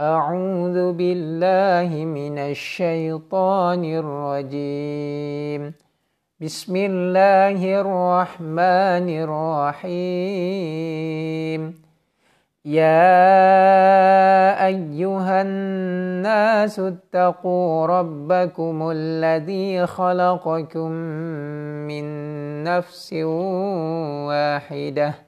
أعوذ بالله من الشيطان الرجيم. بسم الله الرحمن الرحيم. يا أيها الناس اتقوا ربكم الذي خلقكم من نفس واحدة.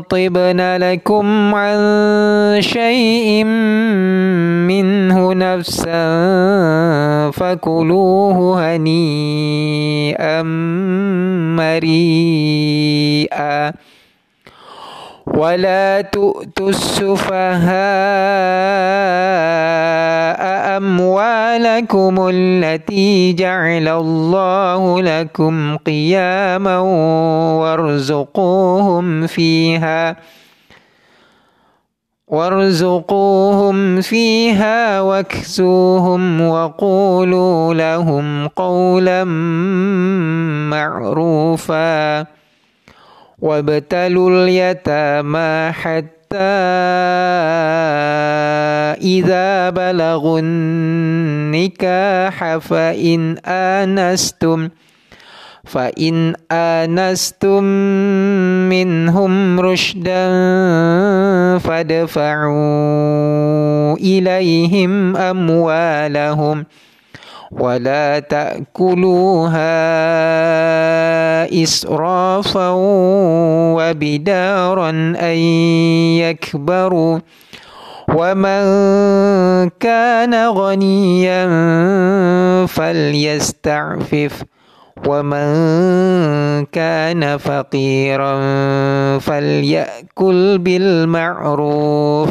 طبن لكم عن شيء منه نفسا فكلوه هنيئا مريئا. ولا تؤتوا السفهاء أموالكم التي جعل الله لكم قياما وارزقوهم فيها وارزقوهم فيها واكسوهم وقولوا لهم قولا معروفا وابتلوا اليتامى حتى إذا بلغوا النكاح فإن آنستم فإن آنستم منهم رشدا فادفعوا إليهم أموالهم ۖ ولا تأكلوها إسرافا وبدارا أن يكبروا ومن كان غنيا فليستعفف ومن كان فقيرا فليأكل بالمعروف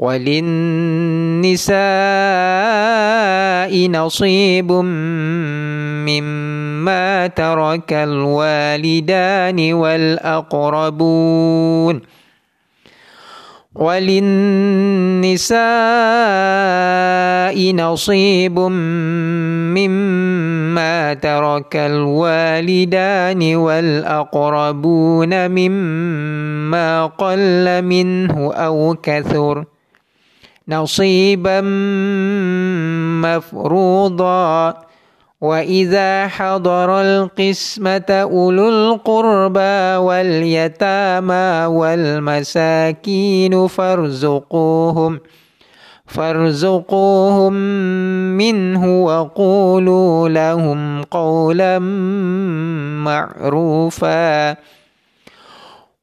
وللنساء نصيب مما ترك الوالدان والأقربون. وللنساء نصيب مما ترك الوالدان والأقربون مما قل منه أو كثر. نصيبا مفروضا. وإذا حضر القسمة أولو القربى واليتامى والمساكين فارزقوهم فارزقوهم منه وقولوا لهم قولا معروفا.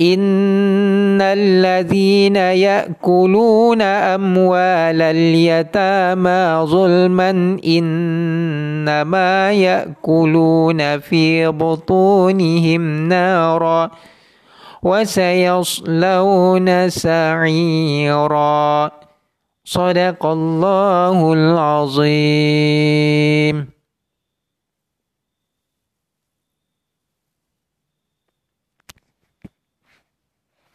إن الذين يأكلون أموال اليتامى ظلما إنما يأكلون في بطونهم نارا وسيصلون سعيرا صدق الله العظيم